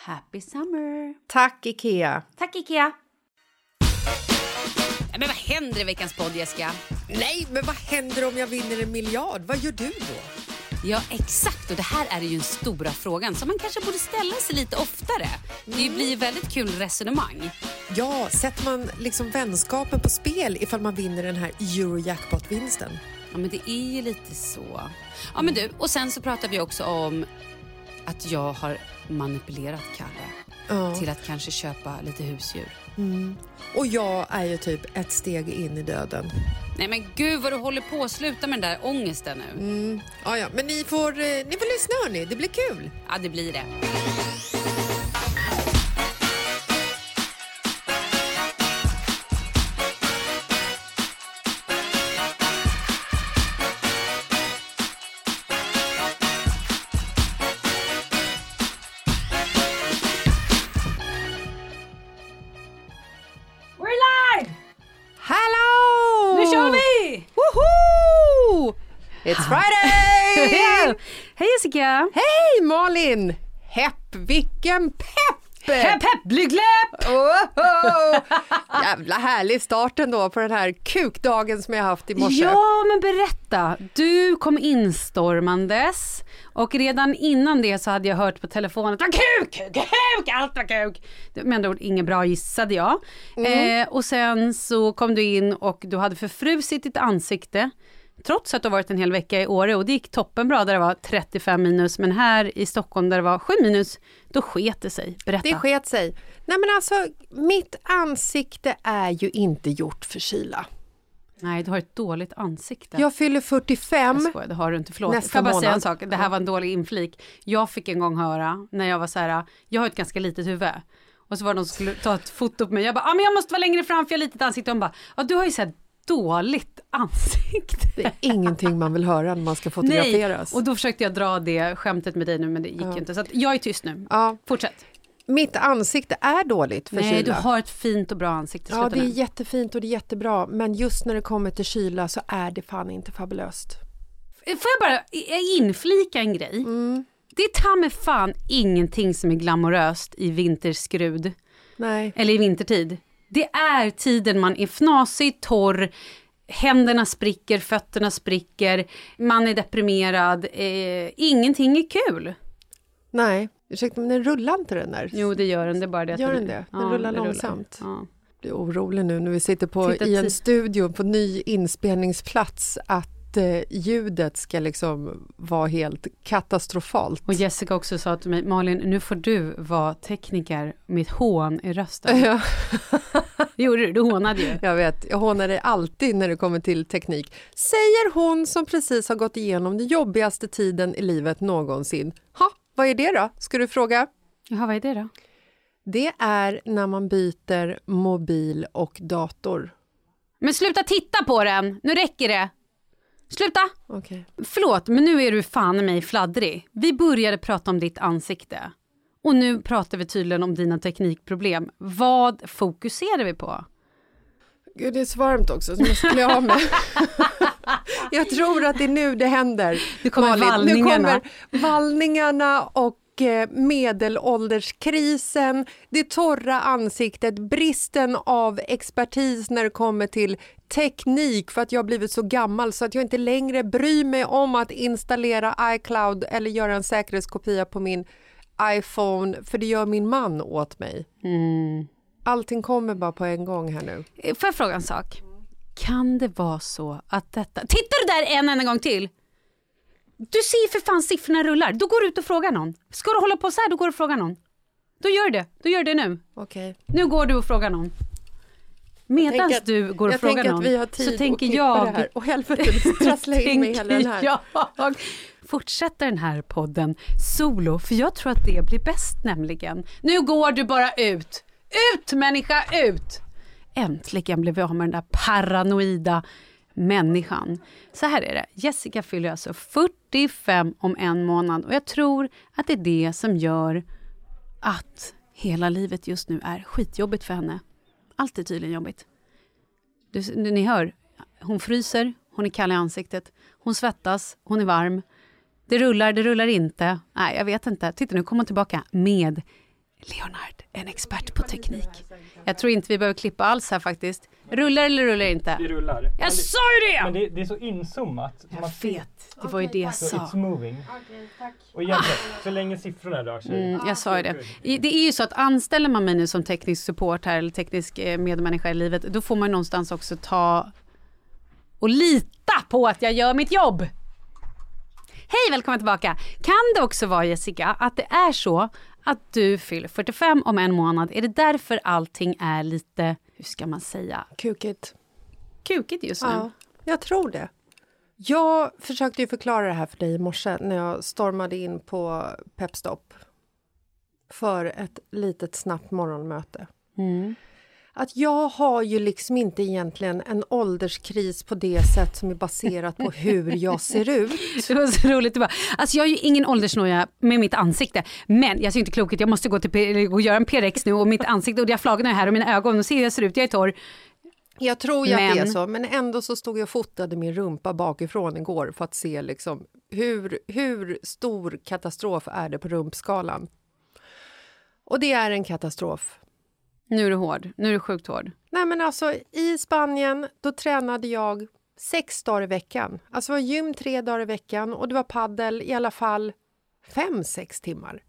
Happy summer! Tack, Ikea! Tack Ikea! Men vad händer i veckans podd Jessica? Nej, men vad händer om jag vinner en miljard? Vad gör du då? Ja exakt och det här är ju den stora frågan som man kanske borde ställa sig lite oftare. Det blir ju väldigt kul resonemang. Ja, sätter man liksom vänskapen på spel ifall man vinner den här Eurojackpot-vinsten? Ja men det är ju lite så. Ja men du, och sen så pratar vi också om att jag har manipulerat Kalle Ja. till att kanske köpa lite husdjur. Och jag är ju typ ett steg in i döden. Nej men gud vad du håller på, sluta med den där ångesten nu. Ja, ja, men ni får, eh, ni får lyssna hörni, det blir kul. Ja det blir det. It's Friday! Hej Jessica! Hej Malin! Hepp, vilken pepp! Pepp pepp blygdläpp! Oho! Jävla härlig start ändå på den här kukdagen som jag haft i morse. Ja, men berätta. Du kom instormandes och redan innan det så hade jag hört på telefonen att det kuk, kuk, kuk, allt var kuk. Med andra ord inget bra gissade jag. Eh, och sen så kom du in och du hade förfrusit ditt ansikte. Trots att det har varit en hel vecka i Åre och det gick toppenbra där det var 35 minus, men här i Stockholm där det var 7 minus, då sket det sig. Berätta. Det sket sig. Nej men alltså, mitt ansikte är ju inte gjort för kyla. Nej, du har ett dåligt ansikte. Jag fyller 45. Jag skojar, det har du inte. Förlåt. Nästa jag bara säga en månad. sak? Det här var en dålig inflik. Jag fick en gång höra när jag var så här, jag har ett ganska litet huvud. Och så var det någon som skulle ta ett foto på mig. Jag bara, ah, men jag måste vara längre fram för jag har litet ansikte. Och de bara, ja du har ju här dåligt ansikte. Det är ingenting man vill höra när man ska fotograferas. och då försökte jag dra det skämtet med dig nu men det gick inte. Så jag är tyst nu. Ja, Fortsätt. mitt ansikte är dåligt för Nej, kyla. du har ett fint och bra ansikte. Ja, det är nu. jättefint och det är jättebra. Men just när det kommer till kyla så är det fan inte fabulöst. Får jag bara inflika en grej? Det är ta med fan ingenting som är glamoröst i vinterskrud. Nej. eller i vintertid. Det är tiden man är fnasig, torr, händerna spricker, fötterna spricker, man är deprimerad, eh, ingenting är kul. Nej. Ursäkta, men den rullar inte den där? Jo, det gör den, det är bara det att Gör den det? Den rullar långsamt. Ja. blir orolig nu när vi sitter på, Titta i en studio på ny inspelningsplats att ljudet ska liksom vara helt katastrofalt. Och Jessica också sa till mig, Malin, nu får du vara tekniker med ett hån i rösten. Ja, gjorde du, du hånade ju. jag vet, jag hånar dig alltid när det kommer till teknik. Säger hon som precis har gått igenom den jobbigaste tiden i livet någonsin. Ha, vad är det då? Ska du fråga? Jaha, vad är det då? Det är när man byter mobil och dator. Men sluta titta på den, nu räcker det. Sluta! Okej. Förlåt, men nu är du fan i mig fladdrig. Vi började prata om ditt ansikte. Och nu pratar vi tydligen om dina teknikproblem. Vad fokuserar vi på? Gud, det är så varmt också, så jag måste klä av mig. jag tror att det är nu det händer. Nu kommer Malin. vallningarna. Nu kommer vallningarna och eh, medelålderskrisen, det torra ansiktet, bristen av expertis när det kommer till teknik för att jag har blivit så gammal så att jag inte längre bryr mig om att installera iCloud eller göra en säkerhetskopia på min iPhone, för det gör min man åt mig. Allting kommer bara på en gång här nu. Eh, Får jag fråga en sak? Kan det vara så att detta... Tittar du där en enda gång till? Du ser ju för fan siffrorna rullar. Då går du ut och frågar någon. Ska du hålla på så här, då går du och frågar någon. Då gör det. Då gör det nu. Okej. Nu går du och frågar någon. Medan tänker att- du går och jag frågar tänker någon att vi har tid så att tänker klippa jag... det här. Och helvete, det trasslar in mig hela den här. jag fortsätter den här podden solo, för jag tror att det blir bäst nämligen. Nu går du bara ut! Ut människa, ut! Äntligen blev vi av med den där paranoida människan. Så här är det, Jessica fyller alltså 45 om en månad och jag tror att det är det som gör att hela livet just nu är skitjobbigt för henne. Allt är tydligen jobbigt. Du, ni hör, hon fryser, hon är kall i ansiktet, hon svettas, hon är varm. Det rullar, det rullar inte. Nej, jag vet inte. Titta, nu kommer hon tillbaka med Leonard, en expert på teknik. Jag tror inte vi behöver klippa alls här faktiskt. Rullar eller rullar inte? Det rullar. Jag sa ju Men det! det, det är så inzoomat. så man Jag ser- vet, det var ju det jag Så it's sa. moving. Och egentligen, så länge siffrorna rör sig. Mm, jag sa ju det. Det är ju så att anställer man mig nu som teknisk support här, eller teknisk eh, medmänniska i livet, då får man någonstans också ta och lita på att jag gör mitt jobb. Hej, välkommen tillbaka. Kan det också vara Jessica, att det är så att du fyller 45 om en månad? Är det därför allting är lite, hur ska man säga, Kukigt. kukigt just nu? Ja, jag tror det. Jag försökte ju förklara det här för dig i morse när jag stormade in på Pepstop för ett litet snabbt morgonmöte. Att jag har ju liksom inte egentligen en ålderskris på det sätt som är baserat på hur jag ser ut. Det var så roligt. Det bara, alltså jag har ju ingen åldersnoja med mitt ansikte. Men jag ser inte klok ut. Jag måste gå till och göra en PRX nu och mitt ansikte och diafragma är här och mina ögon. Och ser jag ser ut. Jag är torr. Jag tror ju att det är Men- så, men ändå så stod jag och fotade min rumpa bakifrån igår för att se liksom hur, hur stor katastrof är det på rumpskalan. Och det är en katastrof. Nu är du hård. Nu är du sjukt hård. Nej men alltså i Spanien då tränade jag sex dagar i veckan. Alltså det var gym tre dagar i veckan och det var paddel i alla fall fem, sex timmar.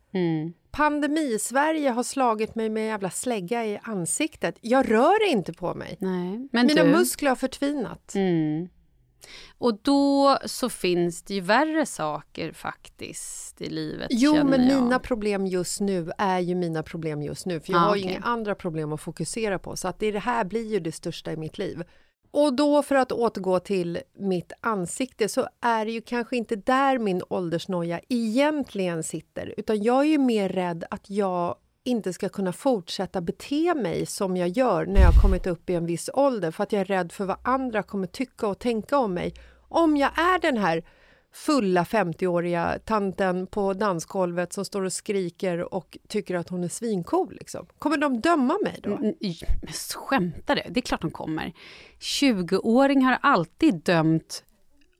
Pandemi-Sverige har slagit mig med en jävla slägga i ansiktet. Jag rör inte på mig. Nej, Mina du. muskler har förtvinat. Mm. Och då så finns det ju värre saker faktiskt i livet. Jo, men jag. mina problem just nu är ju mina problem just nu. För jag Ah, har ju okej. inga andra problem att fokusera på. Så att det här blir ju det största i mitt liv. Och då för att återgå till mitt ansikte så är det ju kanske inte där min åldersnoja egentligen sitter. Utan jag är ju mer rädd att jag inte ska kunna fortsätta bete mig som jag gör när jag kommit upp i en viss ålder. För att jag är rädd för vad andra kommer tycka och tänka om mig. Om jag är den här fulla 50-åriga tanten på dansgolvet som står och skriker och tycker att hon är svincool. Liksom. Kommer de döma mig då? Men skämtar du? Det är klart de kommer. 20-åringar har alltid dömt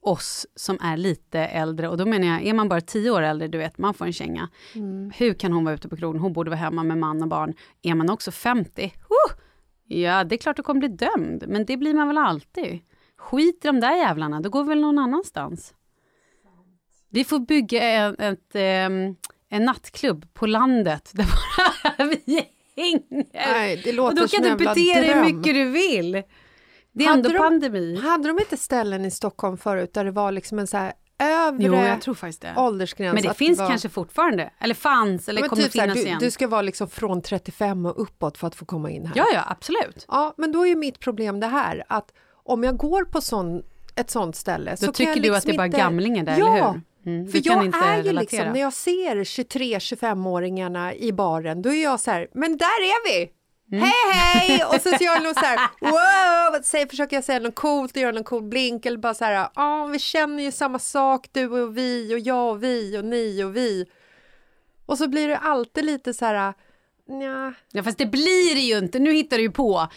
oss som är lite äldre. Och då menar jag, är man bara 10 år äldre, du vet, man får en känga. Hur kan hon vara ute på krogen? Hon borde vara hemma med man och barn. Är man också 50? Oh! Ja, det är klart du kommer bli dömd. Men det blir man väl alltid. Skit i de där jävlarna, då går vi väl någon annanstans. Vi får bygga en, ett, ehm, en nattklubb på landet där bara vi hänger. Nej, det Och låter då som kan en du bete dig hur mycket du vill. Det är Hade ändå de- pandemi. Hade de inte ställen i Stockholm förut där det var liksom en så här övre Jo, jag tror faktiskt det. åldersgräns? Men det att finns var... kanske fortfarande, eller fanns, eller men kommer typ så här, finnas du, igen. du ska vara liksom från 35 och uppåt för att få komma in här. Ja, ja, absolut. Ja, men då är ju mitt problem det här att om jag går på sån, ett sånt ställe Då så tycker du att liksom det är bara inte... gamlingar där, ja, eller hur? Mm, för jag är ju relatera. liksom, när jag ser 23-25-åringarna i baren, då är jag så här, men där är vi! Mm. Hej hej! Och så gör jag något så här, wow! Säger, försöker jag säga något coolt och göra någon cool blink eller bara så här, ja vi känner ju samma sak du och vi och jag och vi och ni och vi. Och så blir det alltid lite så här, nja, Ja, fast det blir det ju inte. Nu hittar du ju på.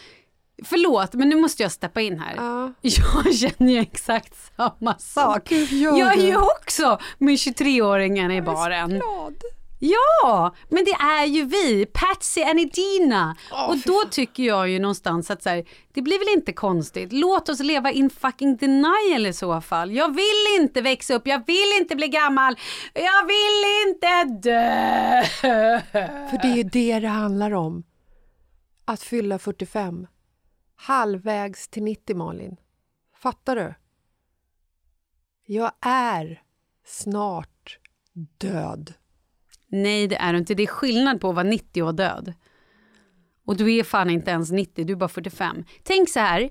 Förlåt, men nu måste jag steppa in här. ja. Jag känner ju exakt samma sak. Gud, gör jag är ju också med 23-åringarna i baren. glad. Ja, men det är ju vi, Patsy and Edina. och då tycker jag ju någonstans att så här, det blir väl inte konstigt. Låt oss leva in fucking denial i så fall. Jag vill inte växa upp, jag vill inte bli gammal, jag vill inte dö. För det är ju det det handlar om. Att fylla 45. Halvvägs till 90, Malin. Fattar du? Jag är snart död. Nej, det är du inte. Det är skillnad på att vara 90 och död. Och du är fan inte ens 90, du är bara 45. Tänk så här,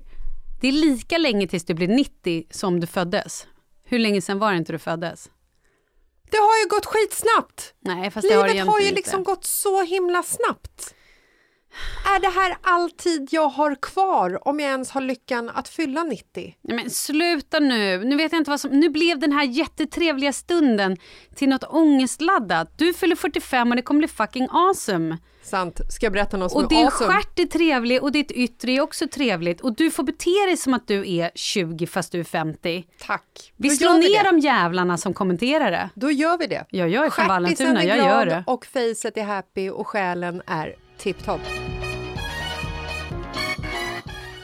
det är lika länge tills du blir 90 som du föddes. Hur länge sedan var det inte du föddes? Det har ju gått skitsnabbt! Nej, fast det har det Livet har ju liksom inte. gått så himla snabbt. Är det här all tid jag har kvar om jag ens har lyckan att fylla 90? Nej, men sluta nu. Nu vet jag inte vad som... Nu blev den här jättetrevliga stunden till något ångestladdat. Du fyller 45 och det kommer bli fucking awesome. Sant. Ska jag berätta något som Och är din awesome? stjärt är trevlig och ditt yttre är också trevligt. Och du får bete dig som att du är 20 fast du är 50. Tack. Vi Då slår gör ner det. de jävlarna som kommenterar det. Då gör vi det. Ja, jag är från Stjärtisen Vallentuna, jag gör det. och facet är happy och själen är tipptopp.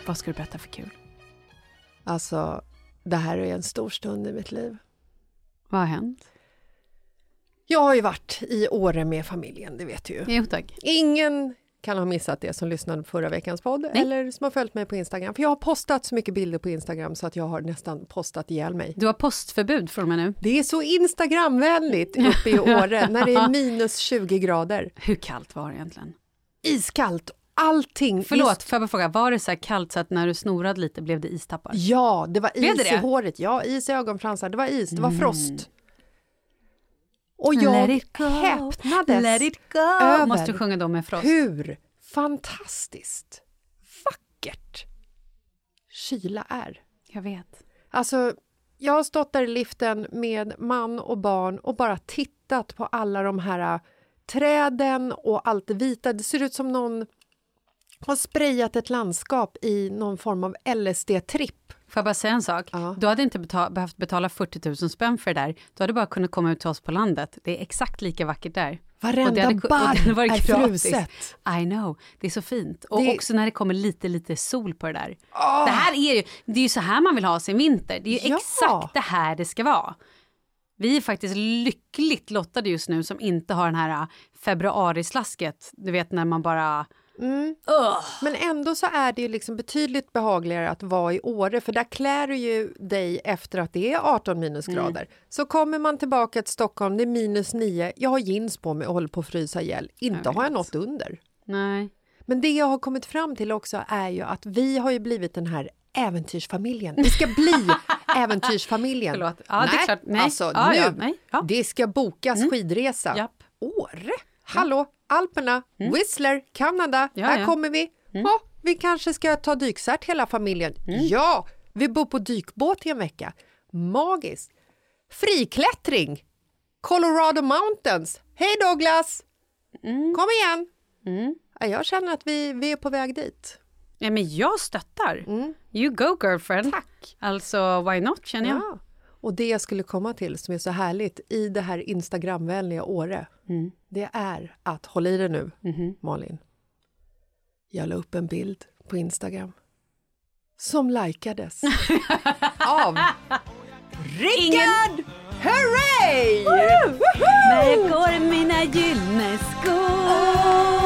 Vad ska du berätta för kul? Alltså, det här är en stor stund i mitt liv. Vad har hänt? Jag har ju varit i Åre med familjen, det vet du ju. Jo tack. Ingen kan ha missat det som lyssnade på förra veckans podd Nej. eller som har följt mig på Instagram. För jag har postat så mycket bilder på Instagram så att jag har nästan postat ihjäl mig. Du har postförbud från och med nu. Det är så Instagramvänligt uppe i Åre när det är minus 20 grader. Hur kallt var det egentligen? Iskallt, allting. Förlåt, får jag bara fråga, var det så här kallt så att när du snorade lite blev det istappar? Ja, det var is det i? Mm. håret. Ja, is i ögonfransar. Det var is, det var frost. Och jag häpnades Let it go. över Måste sjunga då med Frost? hur fantastiskt vackert kyla är. Jag vet. Alltså, jag har stått där i liften med man och barn och bara tittat på alla de här träden och allt det vita. Det ser ut som någon har sprayat ett landskap i någon form av LSD-tripp. Får jag bara säga en sak? Ja. Du hade inte beta- behövt betala 40 000 spänn för det där. Du hade bara kunnat komma ut till oss på landet. Det är exakt lika vackert där. Varenda Och det hade ku- och det barr är gratis. fruset. I know, det är så fint. Och Det- också när det kommer lite, lite sol på det där. Det här är ju, det är ju så här man vill ha sin vinter. Det är ju Ja. exakt det här det ska vara. Vi är faktiskt lyckligt lottade just nu som inte har den här äh, februarislasket. Du vet när man bara... Men ändå så är det ju liksom betydligt behagligare att vara i Åre för där klär du ju dig efter att det är 18 minusgrader. Så kommer man tillbaka till Stockholm, det är minus 9, jag har jeans på mig och håller på att frysa ihjäl. Inte Jag har jag något under. Nej. Men det jag har kommit fram till också är ju att vi har ju blivit den här äventyrsfamiljen. Vi ska bli äventyrsfamiljen. Förlåt. Ja, det är klart. Nej. alltså Ja, nu. ja, nej. Ja. Mm. Det ska bokas skidresa. Japp. Åre? Hallå, Alperna, Whistler, Kanada. Mm. Här. Mm. kommer vi. Ja, vi kanske ska ta dykcert hela familjen. Ja, vi bor på dykbåt i en vecka. Magiskt. Friklättring. Colorado Mountains. Hej Douglas! Mm. Kom igen! Ja, Jag känner att vi, vi är på väg dit. Ja, men jag stöttar. You go girlfriend. Tack! Alltså, why not känner jag. Ja. Och det jag skulle komma till som är så härligt i det här Instagramvänliga Åre, det är att, håll i det nu, Malin. Jag la upp en bild på Instagram som likades av Rickard Hurray! När går mina gyllene skor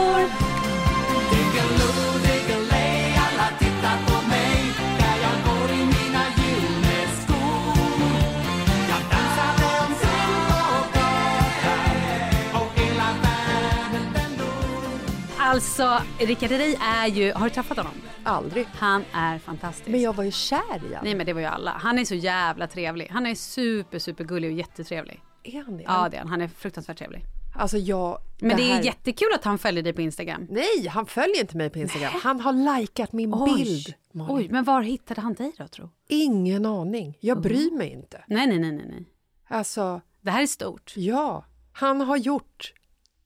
Alltså, Rickard Herrey är ju... Har du träffat honom? Aldrig. Han är fantastisk. Men jag var ju kär i honom. Nej men det var ju alla. Han är så jävla trevlig. Han är super, super gullig och jättetrevlig. Är han det? Ja det är han. Han är fruktansvärt trevlig. Alltså jag... Men det, här... är jättekul att han följer dig på Instagram. Nej, han följer inte mig på Instagram. Han har likat min bild. Malin. Oj, men var hittade han dig då tro? Ingen aning. Jag bryr mig inte. Nej, nej, nej, nej, nej. Alltså, Det här är stort. ja. Han har gjort...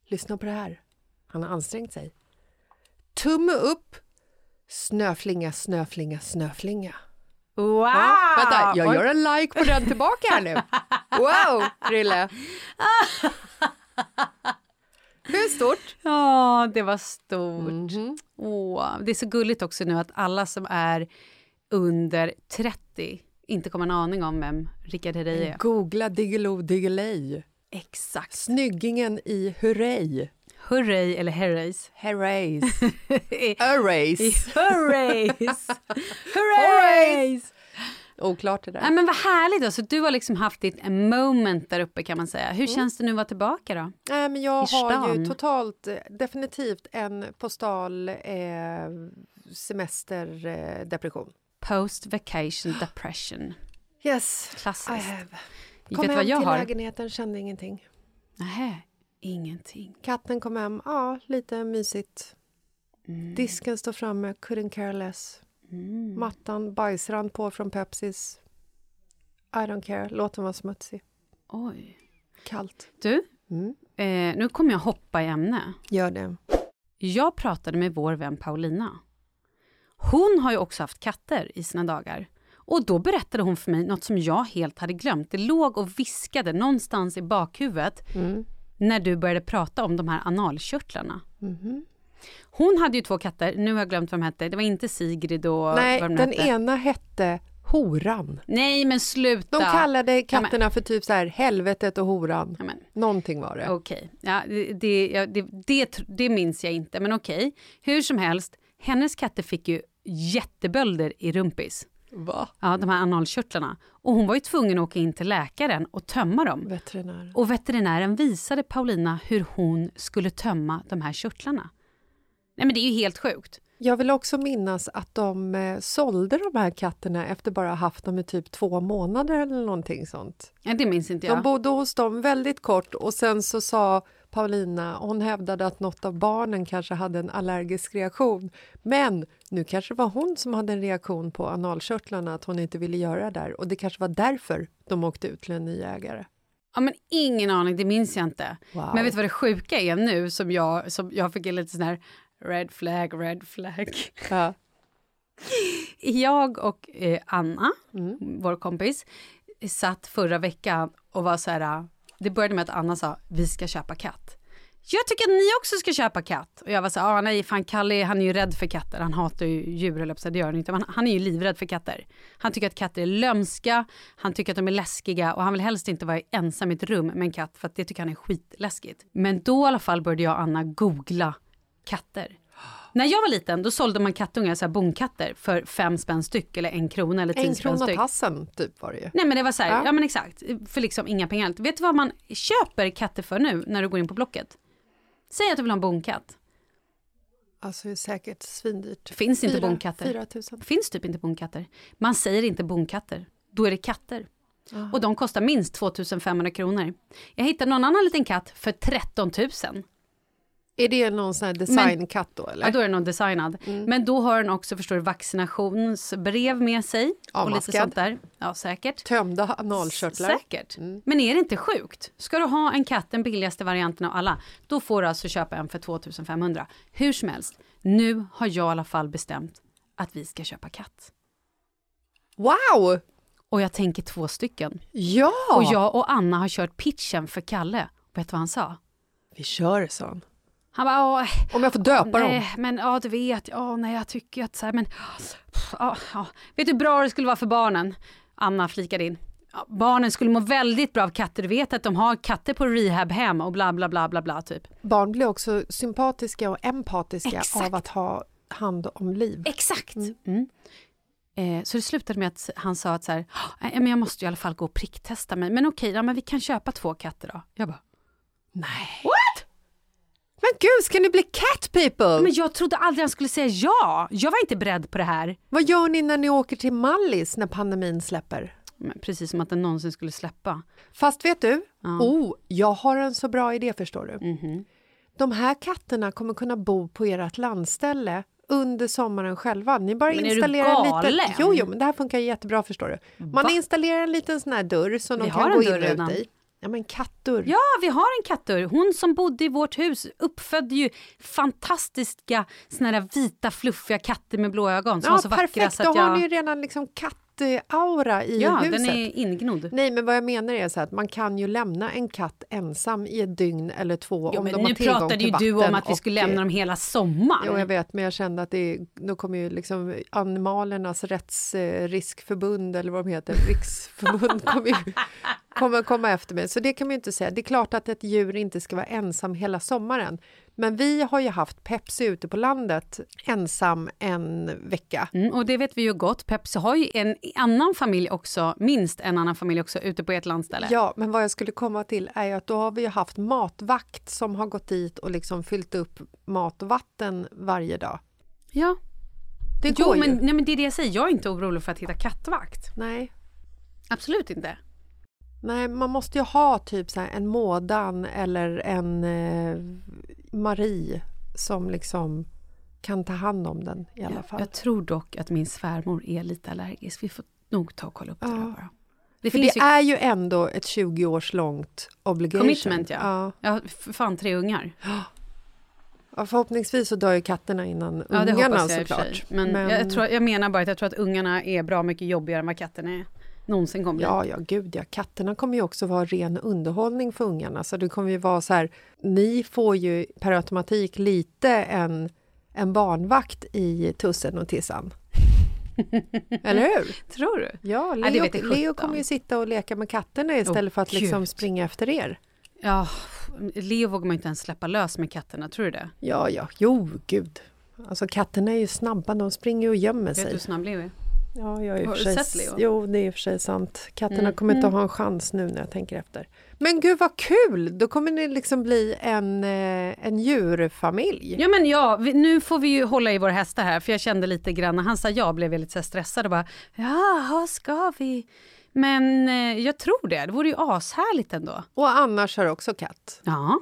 Lyssna på det här. Han har ansträngt sig. Tumme upp. Snöflinga, snöflinga, snöflinga. Wow! Ja, vänta, jag gör en like på den tillbaka här nu. Wow, Rille. Hur stort? Ja, det var stort. Mhm. Åh, det är så gulligt också nu att alla som är under 30 inte kommer en aning om vem Rickard Herrey är. Googla Diggiloo Diggiley. Exakt. Snyggingen i Hurray. Hurray eller Herreys. Herrays. Arrays. Hurrays! Hurrays! Oklart det där. Nej, men vad härligt. Då. Så du har liksom haft ditt moment där uppe kan man säga. Hur känns det nu att vara tillbaka då? Nej, men jag har ju totalt, eh, definitivt en postal eh, semesterdepression. Eh. Post vacation depression. yes, I Klassiskt. have. Vet Kom du hem vad jag till har? lägenheten, kände ingenting. Nähä, ingenting. Katten kom hem, ja, lite mysigt. Mm. Disken står framme, couldn't care less. Mattan, bajsrand på från Pepsis. I don't care, låt den vara smutsig. Oj. Kallt. Du, Mm. eh, nu kommer jag hoppa i ämne. Gör det. Jag pratade med vår vän Paulina. Hon har ju också haft katter i sina dagar. Och då berättade hon för mig något som jag helt hade glömt. Det låg och viskade någonstans i bakhuvudet Mm. När du började prata om de här analkörtlarna. Mhm. Hon hade ju två katter, nu har jag glömt vad de hette. Det var inte Sigrid och Nej, vad de den hette. ena hette Horan. Nej men sluta! De kallade Ja, katterna för typ så här helvetet och horan. Ja, men, Någonting var det. Okej, ja, det, det, ja, det, det, det minns jag inte, men okej. Hur som helst, hennes katter fick ju jättebölder i rumpis. Va? Ja, de här analkörtlarna. Och hon var ju tvungen att åka in till läkaren och tömma dem. Veterinär. Och veterinären visade Paulina hur hon skulle tömma de här körtlarna. Nej men det är ju helt sjukt. Jag vill också minnas att de eh, sålde de här katterna efter bara ha haft dem i typ två månader eller någonting sånt. Ja, det minns inte jag. De bodde hos dem väldigt kort och sen så sa Paulina, hon hävdade att något av barnen kanske hade en allergisk reaktion. Men nu kanske det var hon som hade en reaktion på analkörtlarna, att hon inte ville göra det där. Och det kanske var därför de åkte ut till en ny ägare. Ja, men ingen aning, det minns jag inte. Wow. Men vet du vad det sjuka är nu som jag, som jag fick en lite sån här red flag, red flag. Ja. Jag och eh, Anna, Mm. vår kompis, satt förra veckan och var så här... Det började med att Anna sa vi ska köpa katt. Jag tycker att ni också ska köpa katt. Och jag var så här, ah, nej fan Kalle han är ju rädd för katter. Han hatar ju djur, eller så det gör han inte. Men han är ju livrädd för katter. Han tycker att katter är lömska, han tycker att de är läskiga och han vill helst inte vara ensam i ett rum med en katt för att det tycker han är skitläskigt. Men då i alla fall började jag och Anna googla katter. När jag var liten då sålde man kattungar, så här bonkatter, för fem spänn styck eller en krona eller tio En spänn krona styck. tassen typ var det ju. Nej men det var så här, ja. Ja. men exakt, för liksom inga pengar. Vet du vad man köper katter för nu när du går in på Blocket? Säg att du vill ha en bonkatt. Alltså det är säkert svindyrt. Finns inte Fyra- bonkatter. 4 000. Finns typ inte bonkatter. Man säger inte bonkatter, då är det katter. Och de kostar minst 2500 kronor. Jag hittade någon annan liten katt för 13 000. Är det någon sån här designkatt då eller? Ja, då är den nog designad. Mm. Men då har den också förstår vaccinationsbrev med sig. Och lite Avmaskad. sånt där. Ja, säkert. Tömda analkörtlar. Mm. Säkert. Men är det inte sjukt? Ska du ha en katt, den billigaste varianten av alla, då får du alltså köpa en för 2500. Hur som helst, nu har jag i alla fall bestämt att vi ska köpa katt. Wow! Och jag tänker två stycken. Ja! Och jag och Anna har kört pitchen för Kalle. Vet du vad han sa? Vi kör, sa han. Han bara, "Åh, Om jag får döpa nej, dem. men ja du vet, ja nej jag tycker att så här, men ja, ja. vet du hur bra det skulle vara för barnen? Anna flikade in. Ja, barnen skulle må väldigt bra av katter, du vet att de har katter på rehabhem och bla bla bla bla bla typ. Barn blir också sympatiska och empatiska Exakt. av att ha hand om liv. Exakt! Mm. Eh, så det slutade med att han sa att så här, "Ja, men jag måste i alla fall gå och pricktesta mig. Men okej, ja, men vi kan köpa två katter då. Jag bara, Nej. What? Men gud, ska ni bli cat people? men jag trodde aldrig han skulle säga ja. Jag var inte beredd på det här. Vad gör ni när ni åker till Mallis när pandemin släpper? Men precis som att den någonsin skulle släppa. Fast vet du? Ja. Oh, jag har en så bra idé förstår du. Mhm. De här katterna kommer kunna bo på ert landställe under sommaren själva. Ni bara Men är du installerar en galen? liten... Jo, jo, men det här funkar jättebra förstår du. Man Va? installerar en liten sån här dörr som Vi de kan en gå in och ut i. Ja, men kattdörr. Ja, vi har en kattdörr. Hon som bodde i vårt hus uppfödde ju fantastiska såna där vita fluffiga katter med blå ögon som var så vackra perfekt. Då att har jag... ni ju redan liksom kattaura i Ja, huset. den är ingnodd. Nej, men vad jag menar är så att man kan ju lämna en katt ensam i ett dygn eller två Jo, om de har nu tillgång pratade till ju du vatten om att vi skulle lämna dem hela sommaren. Jo, jag vet, men jag kände att det, då kommer ju liksom animalernas rättsriskförbund eller vad de heter, riksförbund kommer ju kommer komma efter mig. Så det kan man ju inte säga. Det är klart att ett djur inte ska vara ensam hela sommaren. Men vi har ju haft Pepsi ute på landet ensam en vecka. Mm, och det vet vi ju gott. Pepsi har ju en annan familj också, minst en annan familj också, ute på ert landställe. Ja, men vad jag skulle komma till är ju att då har vi ju haft matvakt som har gått dit och liksom fyllt upp mat och vatten varje dag. ja. Det Jo, går men, ju. nej, men det är det jag säger. Jag är inte orolig för att hitta kattvakt. Nej. Absolut inte. Nej, man måste ju ha typ så en Mådan eller en eh, Marie som liksom kan ta hand om den i alla Ja, fall. Jag tror dock att min svärmor är lite allergisk. Vi får nog ta och kolla upp det Ja. där bara. Det För det ju är ju ändå ett 20 års långt obligation. commitment, ja. ja. Jag har för fan tre ungar. Ja, Förhoppningsvis så dör ju katterna innan Ja, ungarna såklart. Men, Jag, tror, jag menar bara att jag tror att ungarna är bra mycket jobbigare än vad katterna är. Någonsin kommer. Ja, ja, gud ja. Katterna kommer ju också vara ren underhållning för ungarna. Så det kommer ju vara så här, ni får ju per automatik lite en, en barnvakt i tussen och tissan. Eller hur? Tror du? Ja, Leo, jag Leo kommer ju sitta och leka med katterna istället för att liksom springa efter er. Ja, Leo vågar man inte ens släppa lös med katterna, tror du det? Ja, ja, jo, gud. Alltså katterna är ju snabba, de springer och gömmer Vet du sig. hur snabb Leo är? Ja, jag är Har du sig, sett Leo? Jo, det är i och för sig sant. Katterna Mm. kommer inte Mm. ha en chans nu när jag tänker efter. Men gud vad kul! Då kommer ni liksom bli en, eh, en djurfamilj. Ja men ja, vi, nu får vi ju hålla i våra hästar här för jag kände lite grann när han sa ja blev jag lite så stressad och bara jaha ska vi? Men eh, jag tror det, det vore ju ashärligt ändå. Och annars har också katt. Ja,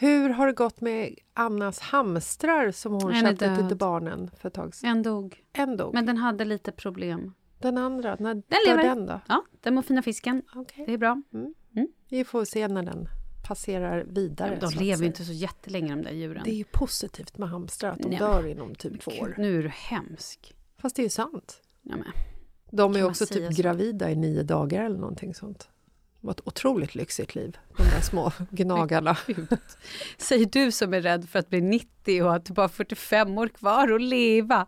Hur har det gått med Annas hamstrar som hon En köpte till barnen för ett tag sedan? en dog. En dog. Men den hade lite problem. Den andra, när Den dör lever. den då? Ja, den mår fina fisken. Okej. Det är bra. Vi får se när den passerar vidare. de så att lever ju inte så jättelänge de där djuren. Det är ju positivt med hamstrar, att de Nej, dör inom typ två år. nu är du hemsk. Fast det är ju sant. Ja, men. De är också typ så? gravida i nio dagar eller någonting sånt. Det var ett otroligt lyxigt liv, de där små gnagarna. Säger du som är rädd för att bli 90 och att du bara har 45 år kvar att leva.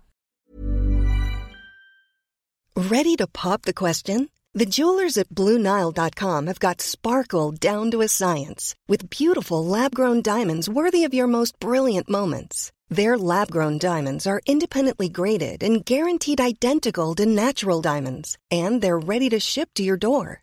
Ready to pop the question? The jewelers at BlueNile.com have got sparkle down to a science with beautiful lab grown diamonds worthy of your most brilliant moments. Their lab grown diamonds are independently graded and guaranteed identical to natural diamonds, and they're ready to ship to your door.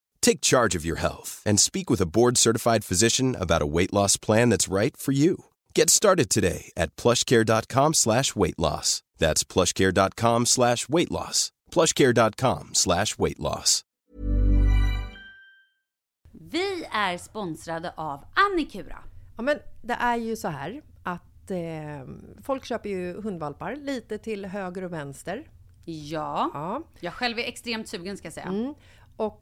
Take charge of your health and speak with a board-certified physician about a weight loss plan that's right for you. Get started today at plushcare.com slash weight loss. That's plushcare.com slash weight loss. plushcare.com slash weight loss. Vi är sponsrade av Annikura. Ja, men det är ju så här att eh, folk köper ju hundvalpar lite till höger och vänster. Ja, Ja. jag själv är extremt sugen ska jag säga. Mm. Och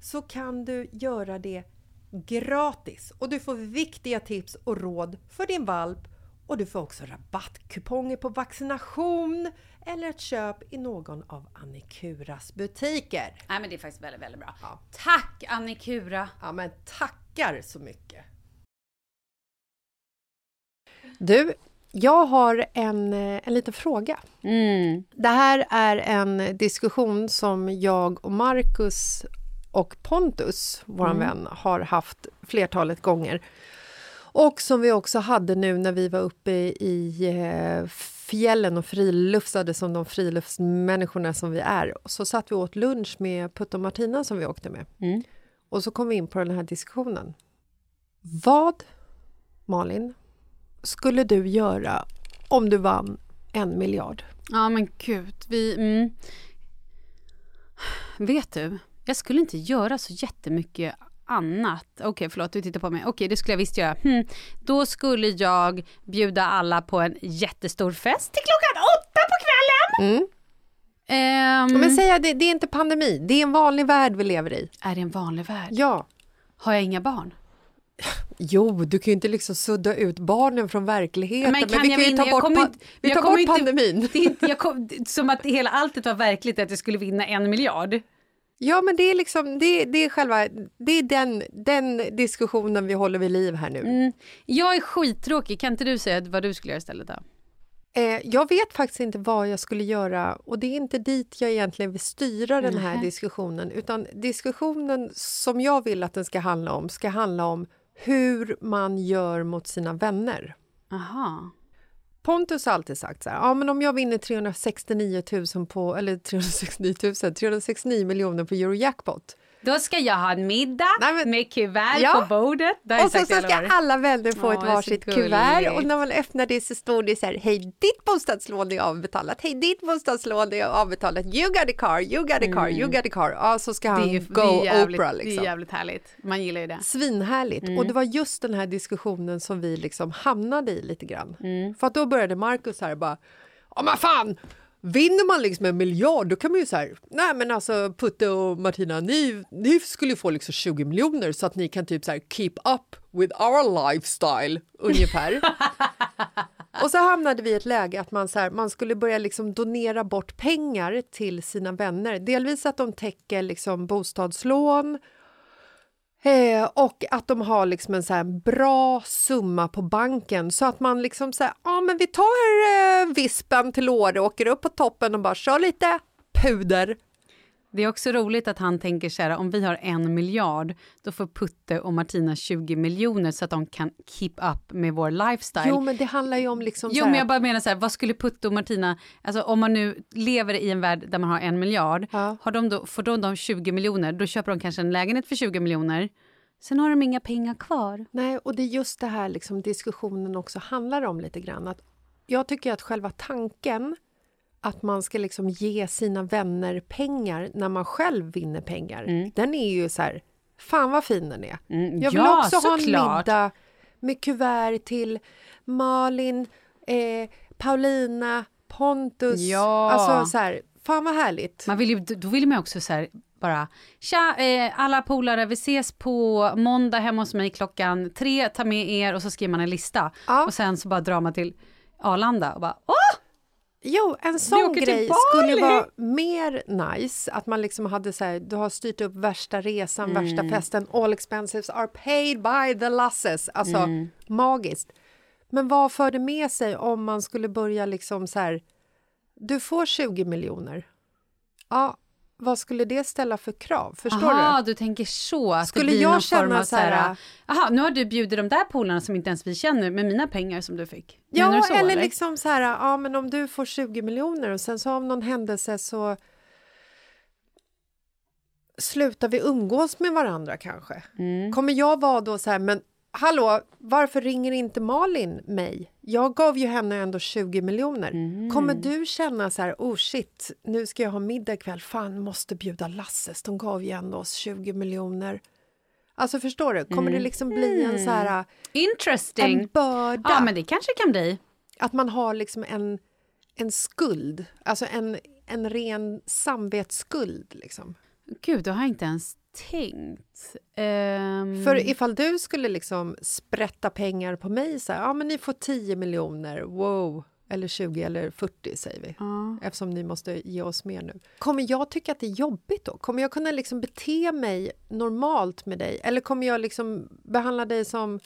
så kan du göra det gratis och du får viktiga tips och råd för din valp och du får också rabattkuponger på vaccination eller ett köp i någon av Annikuras butiker. Nej men det är faktiskt väldigt, väldigt bra. Ja. Tack Annikura! Ja, men tackar så mycket! Du, jag har en, eh, en liten fråga. Mm. Det här är en diskussion som jag och Marcus och Pontus, vår vän, har haft flertalet gånger. Och som vi också hade nu när vi var uppe i eh, fjällen och friluftsade som de friluftsmänniskorna som vi är. Så satt vi åt lunch med Putte och Martina som vi åkte med. Mm. Och så kom vi in på den här diskussionen. Vad, Malin, skulle du göra om du vann en miljard? Ja men gud, vi... Mm. Vet du, jag skulle inte göra så jättemycket annat. Okej, förlåt, du tittar på mig. Okej, det skulle jag visst göra. Hm. Då skulle jag bjuda alla på en jättestor fest till klockan åtta på kvällen. Mm. Ehm, Men säga det, det är inte pandemi, det är en vanlig värld vi lever i. är det en vanlig värld? Ja. Har jag inga barn? Jo, du kan ju inte liksom sudda ut barnen från verkligheten. Men Men, vi kan ju vinna? ta bort, pa- inte- vi tar bort inte- pandemin. Det inte, jag kom, som att hela alltet var verkligt att jag skulle vinna en miljard. Ja, men det är liksom, det, det är själva, det är den, den diskussionen vi håller vid liv här nu. Mm. Jag är skittråkig, kan inte du säga vad du skulle göra istället då? Eh, jag vet faktiskt inte vad jag skulle göra och det är inte dit jag egentligen vill styra den här Nej. diskussionen. Utan diskussionen som jag vill att den ska handla om ska handla om hur man gör mot sina vänner. Aha. Pontus har alltid sagt så här, ja men om jag vinner 369 000 på, eller 369 000, 369 miljoner på Eurojackpot. Då ska jag ha en middag Nej, men- med kuvert Ja. på bordet. Och så, så ska år. alla vänner få ett varsitt kuvert och när man öppnar det så står det så här, hej ditt bostadslån är avbetalat, hej ditt bostadslån är avbetalat, you got a car, you got a car, you got a car. Ja, så ska Mm. han ju- go jävligt, Oprah Det är liksom. jävligt härligt. Man gillar ju det. Svinhärligt. Mm. Och det var just den här diskussionen som vi liksom hamnade i lite grann. Mm. För att då började Markus här bara, ja men fan, vinner man liksom en miljard då kan man ju så här, nej men alltså Putte och Martina, ni, ni skulle få liksom 20 miljoner så att ni kan typ så här keep up with our lifestyle ungefär. och så hamnade vi i ett läge att man, så här, man skulle börja liksom donera bort pengar till sina vänner. Delvis att de täcker liksom bostadslån Eh, och att de har liksom en så här bra summa på banken så att man liksom säger ja men vi tar eh, vispen till Åre, åker upp på toppen och bara kör lite puder. Det är också roligt att han tänker så här, om vi har en miljard, då får Putte och Martina 20 miljoner så att de kan keep up med vår lifestyle. Jo men det handlar ju om liksom Jo, men jag bara menar så här, vad skulle Putte och Martina, alltså om man nu lever i en värld där man har en miljard, Ja. har de då, får de de 20 miljoner, då köper de kanske en lägenhet för 20 miljoner, sen har de inga pengar kvar. Nej, och det är just det här liksom diskussionen också handlar om lite grann. Att jag tycker att själva tanken att man ska liksom ge sina vänner pengar när man själv vinner pengar, den är ju så här, fan vad fin den är. Mm, Jag vill ja, också ha en såklart. middag med kuvert till Malin, eh, Paulina, Pontus. Ja. Alltså så här, fan vad härligt. Man vill ju, då vill man också så här, bara, tja, eh, alla polare, vi ses på måndag hemma hos mig klockan tre, ta med er och så skriver man en lista. Ja. Och sen så bara drar man till Arlanda och bara, åh! Jo, en sån grej skulle vara mer nice. Att man liksom hade så här, du har styrt upp värsta resan, Mm. värsta festen. All expenses are paid by the lasses. Alltså Mm. magiskt. Men vad för det med sig om man skulle börja liksom så här, du får 20 miljoner. Ja, vad skulle det ställa för krav? Förstår Aha, du? du tänker så. Att Skulle jag känna så här- Aha, nu har du bjudit de där polarna som inte ens vi känner med mina pengar som du fick. Ja, du så, eller, liksom så här, ja men om du får 20 miljoner och sen så av någon händelse så slutar vi umgås med varandra kanske. Mm. Kommer jag vara då så här, men hallå, varför ringer inte Malin mig? Jag gav ju henne ändå 20 miljoner. Mm. Kommer du känna så här, oh shit, nu ska jag ha middag ikväll, fan måste bjuda Lasses, de gav ju ändå oss 20 miljoner. Alltså förstår du, kommer det liksom bli en så här, Interesting. en börda? Ja, men det kanske kan bli. Att man har liksom en, en skuld, alltså en, en ren samvetsskuld. Liksom. Gud, det har jag inte ens tänkt. Ehm, För ifall du skulle liksom sprätta pengar på mig, så här, ja men ni får 10 miljoner, wow, eller 20 eller 40 säger vi, eftersom ni måste ge oss mer nu. Kommer jag tycka att det är jobbigt då? Kommer jag kunna liksom bete mig normalt med dig? Eller kommer jag liksom behandla dig som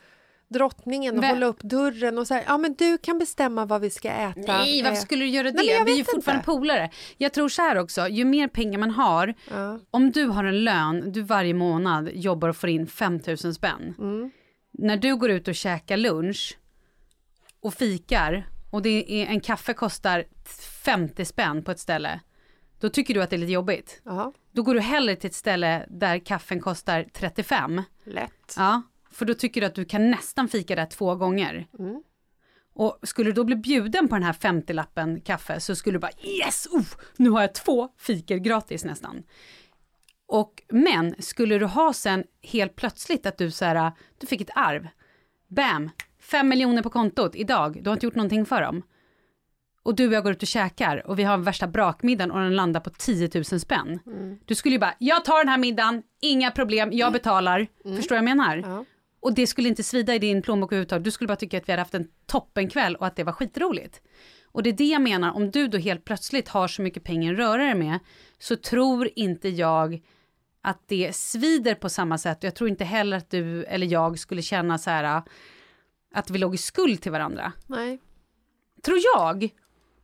drottningen och Vä- hålla upp dörren och säga, ja men du kan bestämma vad vi ska äta. Nej, varför skulle du göra det? Nej, vi är ju fortfarande polare. Jag tror så här också, ju mer pengar man har, Ja. om du har en lön, du varje månad jobbar och får in 5 000 spänn. Mm. När du går ut och käkar lunch och fikar och det är, en kaffe kostar 50 spänn på ett ställe, då tycker du att det är lite jobbigt. Ja, Då går du hellre till ett ställe där kaffen kostar 35. lätt. Ja, för då tycker du att du kan nästan fika där två gånger. Mm. Och skulle du då bli bjuden på den här 50-lappen kaffe så skulle du bara yes, uh, nu har jag två fikor gratis nästan. Och, men skulle du ha sen helt plötsligt att du, så här, du fick ett arv, bam, fem miljoner på kontot idag, du har inte gjort någonting för dem. Och du och jag går ut och käkar och vi har värsta brakmiddagen och den landar på 10 000 spänn. Mm. Du skulle ju bara, jag tar den här middagen, inga problem, jag betalar. Förstår du vad jag menar? Ja. Och det skulle inte svida i din plånbok överhuvudtaget. Du skulle bara tycka att vi hade haft en toppenkväll och att det var skitroligt. Och det är det jag menar, om du då helt plötsligt har så mycket pengar att röra dig med, så tror inte jag att det svider på samma sätt. Jag tror inte heller att du eller jag skulle känna så här att vi låg i skuld till varandra. Nej. Tror jag.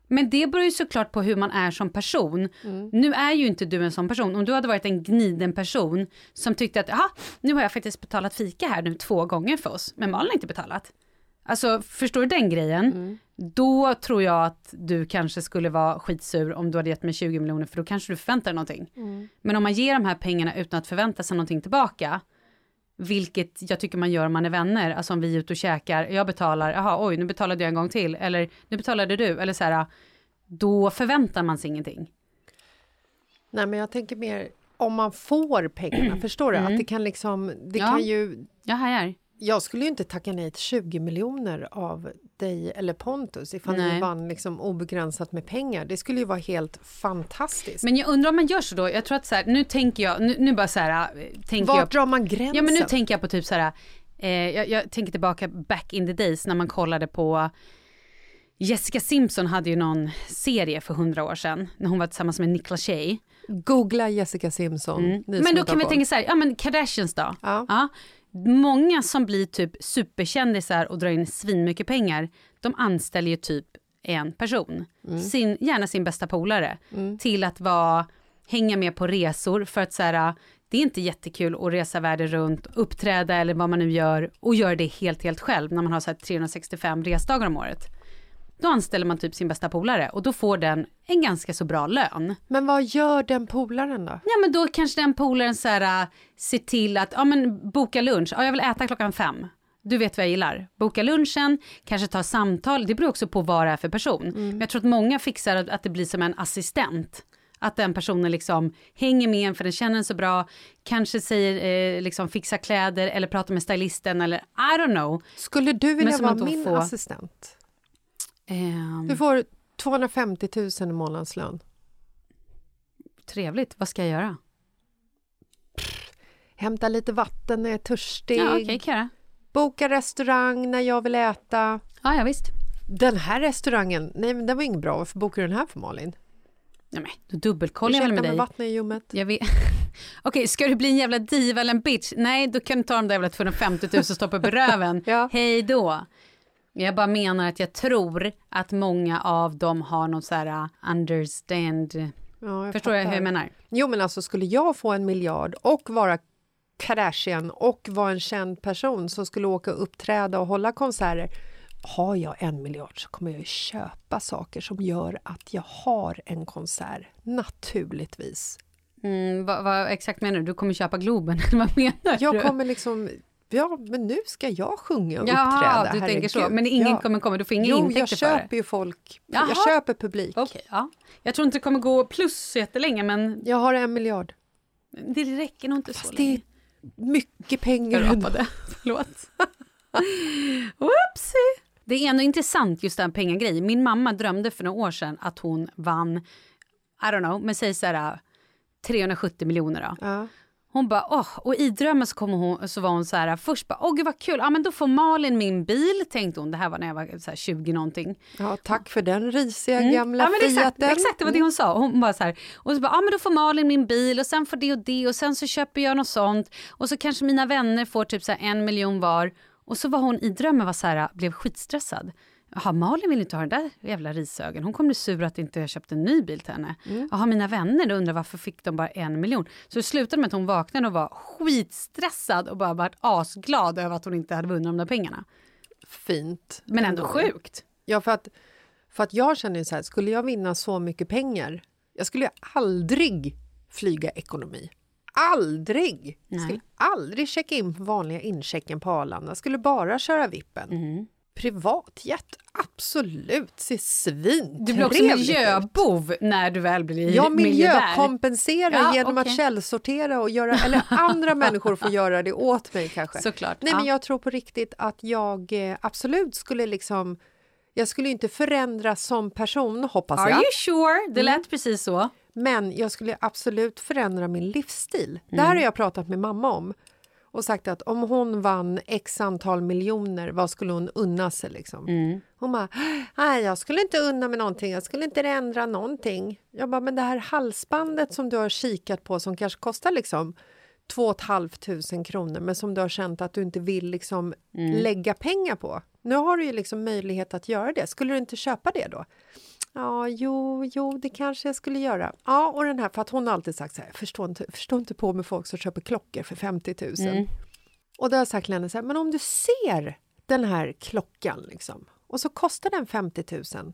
Men det beror ju såklart på hur man är som person. Nu är ju inte du en sån person. Om du hade varit en gniden person som tyckte att "Jaha, nu har jag faktiskt betalat fika här nu två gånger för oss, men Malin har inte betalat. Alltså, förstår du den grejen? Då tror jag att du kanske skulle vara skitsur om du hade gett mig 20 miljoner, för då kanske du förväntar dig någonting. Men om man ger de här pengarna utan att förvänta sig någonting tillbaka, vilket jag tycker man gör om man är vänner, alltså om vi är ute och käkar, jag betalar, jaha oj nu betalade jag en gång till, eller nu betalade du, eller så här, då förväntar man sig ingenting. Nej, men jag tänker mer om man får pengarna, förstår du? Att det kan liksom, det Ja. kan ju... Jag hajar. Jag skulle ju inte tacka nej till 20 miljoner av dig eller Pontus ifall Nej. ni vann liksom obegränsat med pengar. Det skulle ju vara helt fantastiskt. Men jag undrar om man gör så då, jag tror att så här, nu tänker jag, nu, nu bara så här, äh, tänker Vart jag, drar man gränsen? ja men nu tänker jag på typ så här, eh, jag, jag tänker tillbaka back in the days när man kollade på Jessica Simpson hade ju någon serie för hundra år sedan när hon var tillsammans med Nick Lachey. Googla Jessica Simpson. som Men då kan vi tänka så här, ja men Kardashians då? Ja. Många som blir typ superkändisar och drar in svinmycket pengar, de anställer ju typ en person, sin, gärna sin bästa polare, till att vara, hänga med på resor för att så här, det är inte jättekul att resa världen runt, uppträda eller vad man nu gör och göra det helt, helt själv när man har så här 365 resdagar om året. Då anställer man typ sin bästa polare och då får den en ganska så bra lön. Men vad gör den polaren då? Ja men då kanske den polaren så här, äh, ser till att, ja men boka lunch, ja jag vill äta klockan fem. Du vet vad jag gillar. Boka lunchen, kanske ta samtal, det beror också på vad det är för person. Men jag tror att många fixar att, att det blir som en assistent. Att den personen liksom hänger med en för den känner en så bra, kanske säger eh, liksom fixa kläder eller pratar med stylisten eller I don't know. Skulle du vilja vara min få- assistent? Ehm, Du får 250 000 i månadslön. Trevligt, vad ska jag göra? Hämta lite vatten när jag är törstig. Ja jag göra. Boka restaurang när jag vill äta. Ja ja visst. Den här restauranger, nej men den var inget bra. Varför bokar du den här för Malin? Ja, men, då dubbelkollar jag väl Ursäkta, med dig. vattnet är ljummet. Jag vet. Okej, ska du bli en jävla diva eller en bitch? Nej, då kan du ta de där jävla 250 000 och stoppa upp i röven. Ja. Hej då. Jag bara menar att jag tror att många av dem har något så här uh, understand. Ja, jag Förstår jag fattar. hur jag menar? Jo men alltså skulle jag få en miljard och vara Kardashian och vara en känd person som skulle åka och uppträda och hålla konserter. Har jag en miljard så kommer jag köpa saker som gör att jag har en konsert, naturligtvis. Mm, vad, vad exakt menar du? Du kommer köpa Globen? vad menar Jag du? kommer liksom, ja men nu ska jag sjunga och Jaha, uppträda. du tänker så. Men ingen Ja. kommer komma, du får inga Jo, jag intäkter för det? köper ju folk, Jaha. jag köper publik. Okej, ja. Jag tror inte det kommer gå plus så jättelänge, men Jag har en miljard. det räcker nog inte så Fast det länge. är mycket pengar. Jag rapade. Förlåt. Whoopsie. Det är ändå intressant just den pengagrejen. Min mamma drömde för några år sedan att hon vann, I don't know, men säg så här 370 miljoner då. Ja. Hon bara, åh, och i drömmen så, kom hon, så var hon så här, först bara, åh gud vad kul, ja men då får Malin min bil, tänkte hon. Det här var när jag var så här 20 någonting. Ja, tack för den risiga Mm. gamla ja, men exakt, Fiaten. exakt, det var det hon sa. Hon bara så här, och så bara, ja men då får Malin min bil och sen får det och det och sen så köper jag något sånt och så kanske mina vänner får typ så en miljon var och så var hon i drömmen var så här, blev skitstressad. Jaha, Malin vill inte ha den där jävla risögen. Hon kommer bli sur att inte jag köpte en ny bil till henne. Mm. Jaha, mina vänner undrar varför fick de bara en miljon? Så det slutade med att hon vaknade och var skitstressad och bara varit asglad över att hon inte hade vunnit de där pengarna. Fint. Men ändå sjukt. Ja, för att, för att jag känner ju så här, skulle jag vinna så mycket pengar, jag skulle ju aldrig flyga ekonomi. Aldrig! Jag skulle aldrig checka in på vanliga inchecken på Arlanda. Jag skulle bara köra vippen. Mm. Privatjet, absolut, ser svintrevligt Du blir också miljöbov när du väl blir Jag miljardär. miljökompenserar Ja, genom okej. att källsortera och göra, eller andra människor får göra det åt mig kanske. Såklart. Nej, men ja. jag tror på riktigt att jag eh, absolut skulle liksom, jag skulle inte förändras som person hoppas Are jag. you sure? Det lät Mm. precis så. Men jag skulle absolut förändra min livsstil. Det Mm. här har jag pratat med mamma om. Och sagt att om hon vann x antal miljoner, vad skulle hon unna sig? Liksom? Mm. Hon bara, nej jag skulle inte unna mig någonting, jag skulle inte ändra någonting. Jag bara, men det här halsbandet som du har kikat på som kanske kostar liksom 2 500 kronor men som du har känt att du inte vill liksom Mm. lägga pengar på. Nu har du ju liksom möjlighet att göra det. Skulle du inte köpa det då? Ja, jo, jo, det kanske jag skulle göra. Ja, och den här, för att hon har alltid sagt så här, förstå inte, förstå inte på med folk som köper klockor för 50 000. Mm. Och då har jag sagt till henne så här, men om du ser den här klockan liksom, och så kostar den 50 000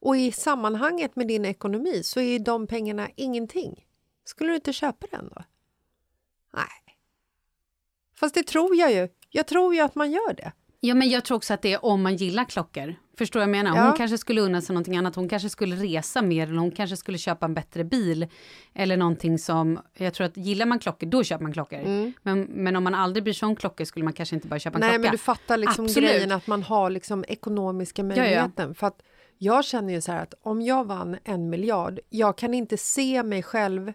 och i sammanhanget med din ekonomi så är ju de pengarna ingenting. Skulle du inte köpa den då? Nej. Fast det tror jag ju. Jag tror ju att man gör det. Ja, men jag tror också att det är om man gillar klockor. Förstår vad jag menar? Ja. Hon kanske skulle unna sig någonting annat. Hon kanske skulle resa mer eller hon kanske skulle köpa en bättre bil. Eller någonting som, jag tror att gillar man klockor, då köper man klockor. Men, men om man aldrig bryr sig om klockor skulle man kanske inte bara köpa en Mm. Nej, klocka. men du fattar liksom Absolut. grejen att man har liksom ekonomiska ja. möjligheten. För att jag känner ju så här att om jag vann en miljard, jag kan inte se mig själv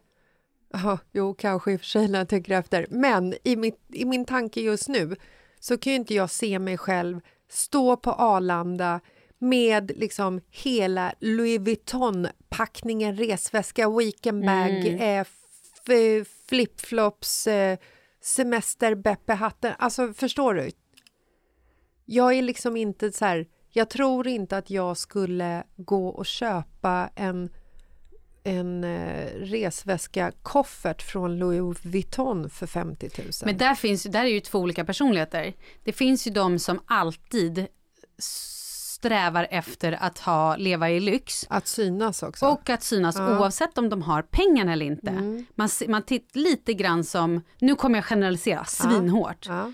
Ja, jo, kanske i och för sig när jag tänker efter. Men i, mitt, i min tanke just nu så kan ju inte jag se mig själv stå på Arlanda med liksom hela Louis Vuitton-packningen, resväska, weekendbag, Mm. eh, flipflops, eh, semester, Beppe-hatten. Alltså, förstår du? Jag är liksom inte så här... Jag tror inte att jag skulle gå och köpa en en eh, resväska koffert från Louis Vuitton för 50 000. Men där, finns, där är ju två olika personligheter. Det finns ju de som alltid strävar efter att ha, leva i lyx. Att synas också. Och att synas Ja. oavsett om de har pengarna eller inte. Mm. Man, man tittar lite grann som, nu kommer jag generalisera svinhårt, Ja.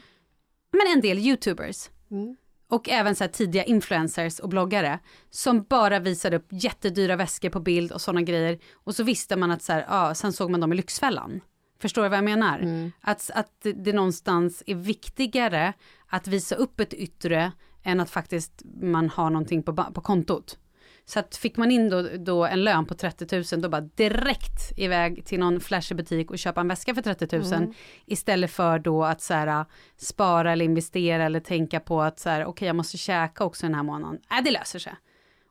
men en del youtubers. Mm. Och även så här tidiga influencers och bloggare som bara visade upp jättedyra väskor på bild och sådana grejer. Och så visste man att så här, ja, sen såg man dem i Lyxfällan. Förstår du vad jag menar? Mm. Att, att det, någonstans är viktigare att visa upp ett yttre än att faktiskt man har någonting på, på kontot. Så att fick man in då, då en lön på 30 000 då bara direkt iväg till någon flashig butik och köpa en väska för 30 000 Mm. istället för då att så här, spara eller investera eller tänka på att så här, okej jag måste käka också den här månaden. Nej det löser sig.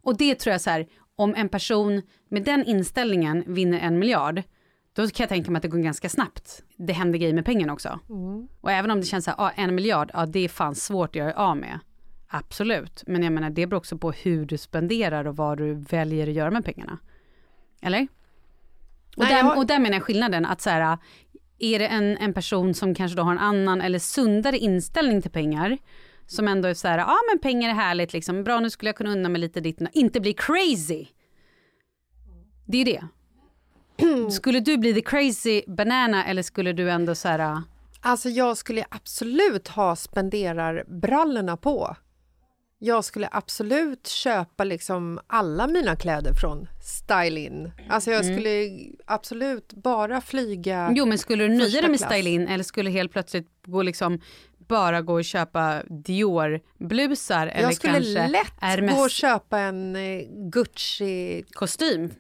Och det tror jag så här, om en person med den inställningen vinner en miljard då kan jag tänka mig att det går ganska snabbt. Det händer grejer med pengarna också. Mm. Och även om det känns så här, ah, en miljard, ja det är fan svårt att göra av med. Absolut, men jag menar det beror också på hur du spenderar och vad du väljer att göra med pengarna. Eller? Och, Nej, där, jag- och där menar jag skillnaden, att så här, är det en, en person som kanske då har en annan eller sundare inställning till pengar, som ändå är så här, ja ah, men pengar är härligt liksom, bra nu skulle jag kunna unna mig lite ditt, inte bli crazy. Det är det. Skulle du bli the crazy banana eller skulle du ändå så här, Alltså jag skulle absolut ha spenderarbrallorna på. Jag skulle absolut köpa liksom alla mina kläder från Style In. Alltså jag Mm. skulle absolut bara flyga Jo men skulle du nöja dig med klass. Style In eller skulle helt plötsligt gå liksom bara gå och köpa Dior-blusar eller Jag skulle kanske lätt Hermes gå och köpa en eh, Gucci... kostym?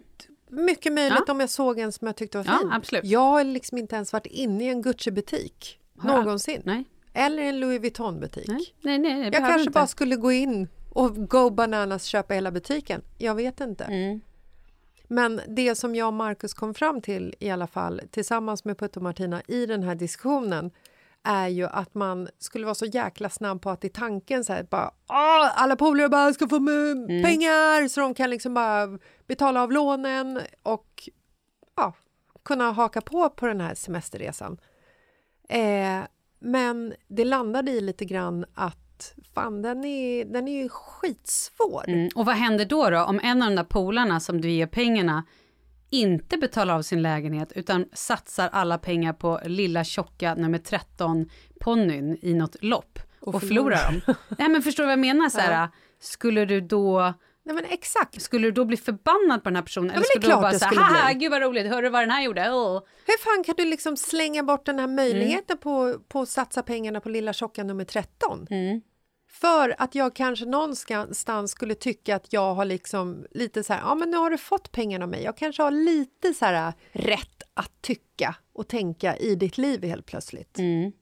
Mycket möjligt Ja. om jag såg en som jag tyckte var Ja, fin. absolut. Jag har liksom inte ens varit inne i en Gucci-butik någonsin. Nej. Eller en Louis Vuitton-butik. Nej, nej, nej Jag kanske inte. bara skulle gå in och go bananas köpa hela butiken. Jag vet inte. Mm. Men det som jag och Marcus kom fram till i alla fall tillsammans med Putte och Martina i den här diskussionen är ju att man skulle vara så jäkla snabb på att i tanken så här bara "Åh, alla polare bara ska få Mm. pengar så de kan liksom bara betala av lånen och ja, kunna haka på på den här semesterresan. Eh, men det landade i lite grann att fan, den är, den är ju skitsvår. Mm. Och vad händer då, då om en av de där polarna som du ger pengarna inte betalar av sin lägenhet utan satsar alla pengar på lilla tjocka nummer 13 ponnyn i något lopp och, förlora dem. Nej men förstår du vad jag menar? Så här, Skulle du då... Nej men exakt. Skulle du då bli förbannad på den här personen? Ja, Eller skulle du bara säga, haha, gud vad roligt, hörru vad den här gjorde? Oh. Hur fan kan du liksom slänga bort den här möjligheten Mm. på, på att satsa pengarna på lilla tjocka nummer 13? Mm. För att jag kanske någonstans skulle tycka att jag har liksom lite så här, ja men nu har du fått pengarna av mig. Jag kanske har lite så här rätt att tycka och tänka i ditt liv helt plötsligt. Mm.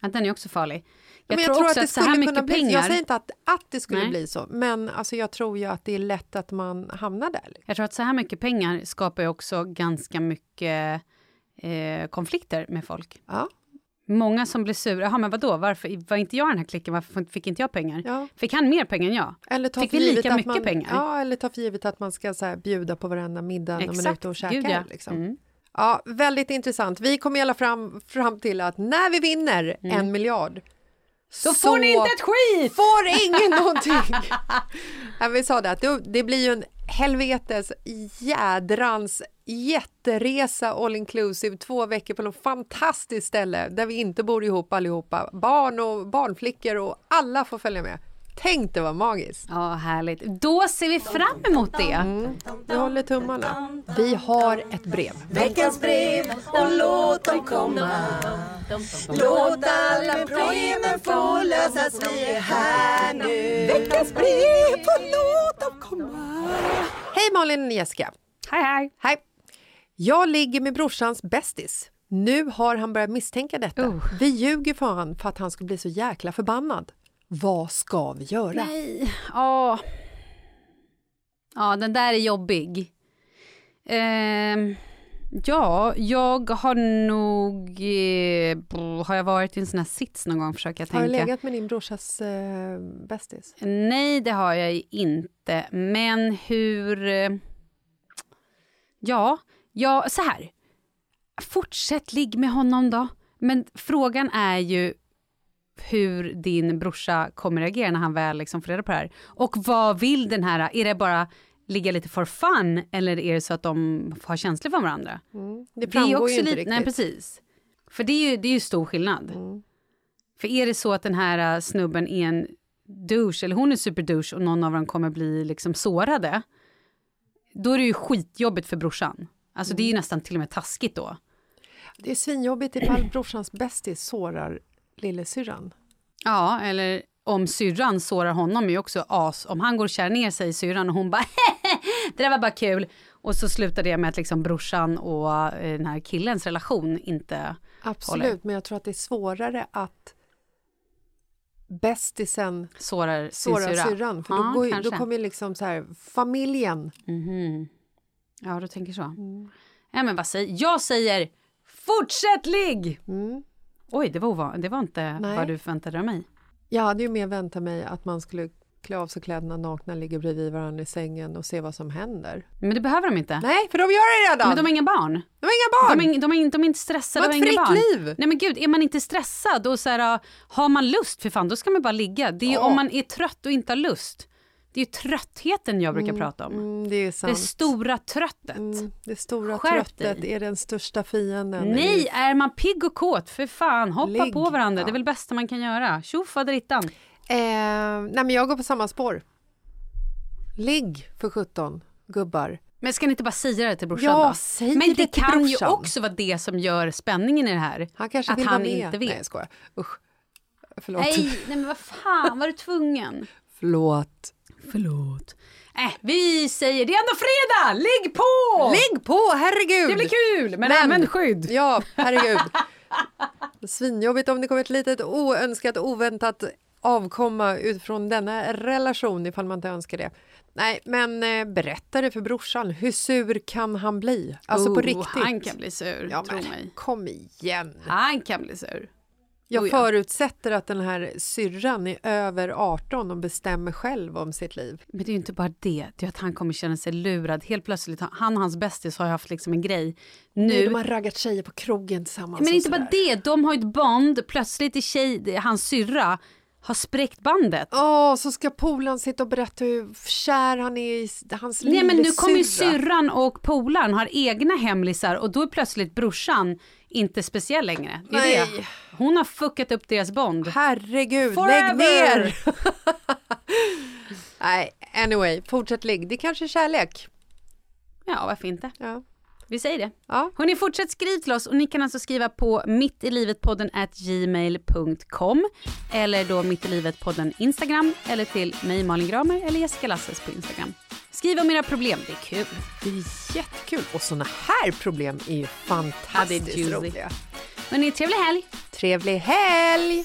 Ja, den är också farlig. Jag, Men tror, också att det att här skulle kunna bli, pengar... Jag säger inte att, att det skulle Nej. bli så, men alltså jag tror ju att det är lätt att man hamnar där. liksom. Jag tror att så här mycket pengar skapar ju också ganska mycket eh, konflikter med folk. Ja. Många som blir sura. Jaha, men vadå? Varför var inte jag den här klicken? Varför fick inte jag pengar? Ja. Fick han mer pengar än jag? Eller ta Fick vi lika mycket man, pengar? Ja, eller ta för givet att man ska så här, bjuda på varenda middag när man är ute och käkar. Gud, ja. liksom. Mm. Ja, väldigt intressant. Vi kommer i alla fram, fram till att när vi vinner en miljard Då så får ni inte ett skit! får ingen någonting. ja, vi sa det att det blir ju en helvetes jädrans jätteresa all inclusive två veckor på något fantastiskt ställe där vi inte bor ihop allihopa. Barn och barnflickor och alla får följa med. Tänk det var magiskt. Ja, härligt. Då ser vi fram emot det. Mm. Vi håller tummarna. Vi har ett brev. Veckans brev och låt dem komma Låt alla problemen få lösas, vi är här nu Veckans brev och låt dem komma Hej Malin och Jessica. Hej, hej. Hej. Jag ligger med brorsans bästis. Nu har han börjat misstänka detta. Oh. Vi ljuger för han för att han ska bli så jäkla förbannad. Vad ska vi göra? Nej. Ja. Ja, den där är jobbig. Ehm, ja, jag har nog... Eh, har jag varit i en sån här sits någon gång, försöker jag Har du tänka. legat med din brorsas eh, bästis? Nej, det har jag inte. Men hur... eh, Ja, ja, så här. Fortsätt ligg med honom då. Men frågan är ju hur din brorsa kommer reagera när han väl liksom får reda på det här. Och vad vill den här, är det bara ligga lite for fun eller är det så att de har känslor för varandra? Mm. Det framgår ju inte riktigt. Nej, precis. För det är ju, det är ju stor skillnad. Mm. För är det så att den här äh, snubben är en douche, eller hon är superdouche och någon av dem kommer bli liksom sårade, då är det ju skitjobbigt för brorsan. Alltså det är ju Mm. nästan till och med taskigt då. Det är svinjobbigt ifall brorsans bästis sårar lillasyrran. Ja, eller om syrran sårar honom är också as. Om han går och kär ner sig i syrran och hon bara det där var bara kul. Och så slutar det med att liksom brorsan och eh, den här killens relation inte Absolut, håller. men jag tror att det är svårare att bästisen Sårar sårar syrra. syrran. För Ja, då, går, då kommer ju liksom så här, familjen. Mhm. Ja, du tänker så. Mm. Ja, men vad säger jag? säger fortsätt ligg! Mm. Oj, det var, ovan, det var inte Nej. vad du förväntade dig mig. Jag hade ju mer väntat mig att man skulle klä av sig kläderna nakna, ligga bredvid varandra i sängen och se vad som händer. Men det behöver de inte. Nej, för de gör det redan! Men de har inga barn. De har inga barn! De är, de är, de är inte stressade De har inga fritt barn. liv. Nej men gud, är man inte stressad och så här, har man lust, för fan, då ska man bara ligga. Det är ju Ja. om man är trött och inte har lust. Det är ju tröttheten jag brukar prata om. Mm, det är det sant. stora tröttet. Mm, det stora Skärp tröttet dig. är den största fienden. Nej, är man pigg och kåt, för fan, hoppa Ligg, på varandra. ja. Det är väl det bästa man kan göra. Tjoff faderittan. Eh, nej, men jag går på samma spår. Ligg för 17 gubbar. Men ska ni inte bara säga det till brorsan Ja, då? säg Men det det kan ju brorsan. också vara det som gör spänningen i det här. Han kanske att vill han vara med. inte vet. Nej, jag skojar. Usch. Förlåt. Nej, nej men vad fan, var du tvungen? Förlåt. Förlåt. Äh, vi säger det är ändå fredag, ligg på! Ligg på, herregud! Det blir kul, men, använd skydd. Ja, herregud. Svinjobbigt om det kommer ett litet oönskat, oväntat avkomma utifrån denna relation ifall man inte önskar det. Nej, men eh, berätta det för brorsan. Hur sur kan han bli? Alltså på Oh, riktigt. Han kan bli sur, Ja, tro men mig. Kom igen. Han kan bli sur. Jag Oh, förutsätter att den här syrran är över 18 och bestämmer själv om sitt liv. Men det är ju inte bara det, det är att han kommer känna sig lurad. Helt plötsligt, han och hans bästis har haft liksom en grej. Nu, Nu, de har raggat tjejer på krogen tillsammans. men inte bara det, de har ju ett bond. Plötsligt är tjej, hans syrra har spräckt bandet. Åh, så ska polaren sitta och berätta hur kär han är i hans Nej men nu kommer ju syrran och polaren har egna hemlisar och då är plötsligt brorsan inte speciell längre. Det är Nej. det. Hon har fuckat upp deras bond. Herregud, Forever! lägg ner! Nej, anyway, fortsätt ligg. Det är kanske är kärlek. Ja, varför inte? Ja. Vi säger det. Ja. Hörrni, fortsätt skriv till oss och ni kan alltså skriva på mittilivetpodden at gmail.com eller då mittilivetpodden Instagram eller till mig Malin Gramer eller Jessica Lasses på Instagram. Skriv om era problem, det är kul. Det är jättekul. Och såna här problem är ju Ja, fantastiskt det är juicy. roliga. Hörrni, trevlig helg! Trevlig helg!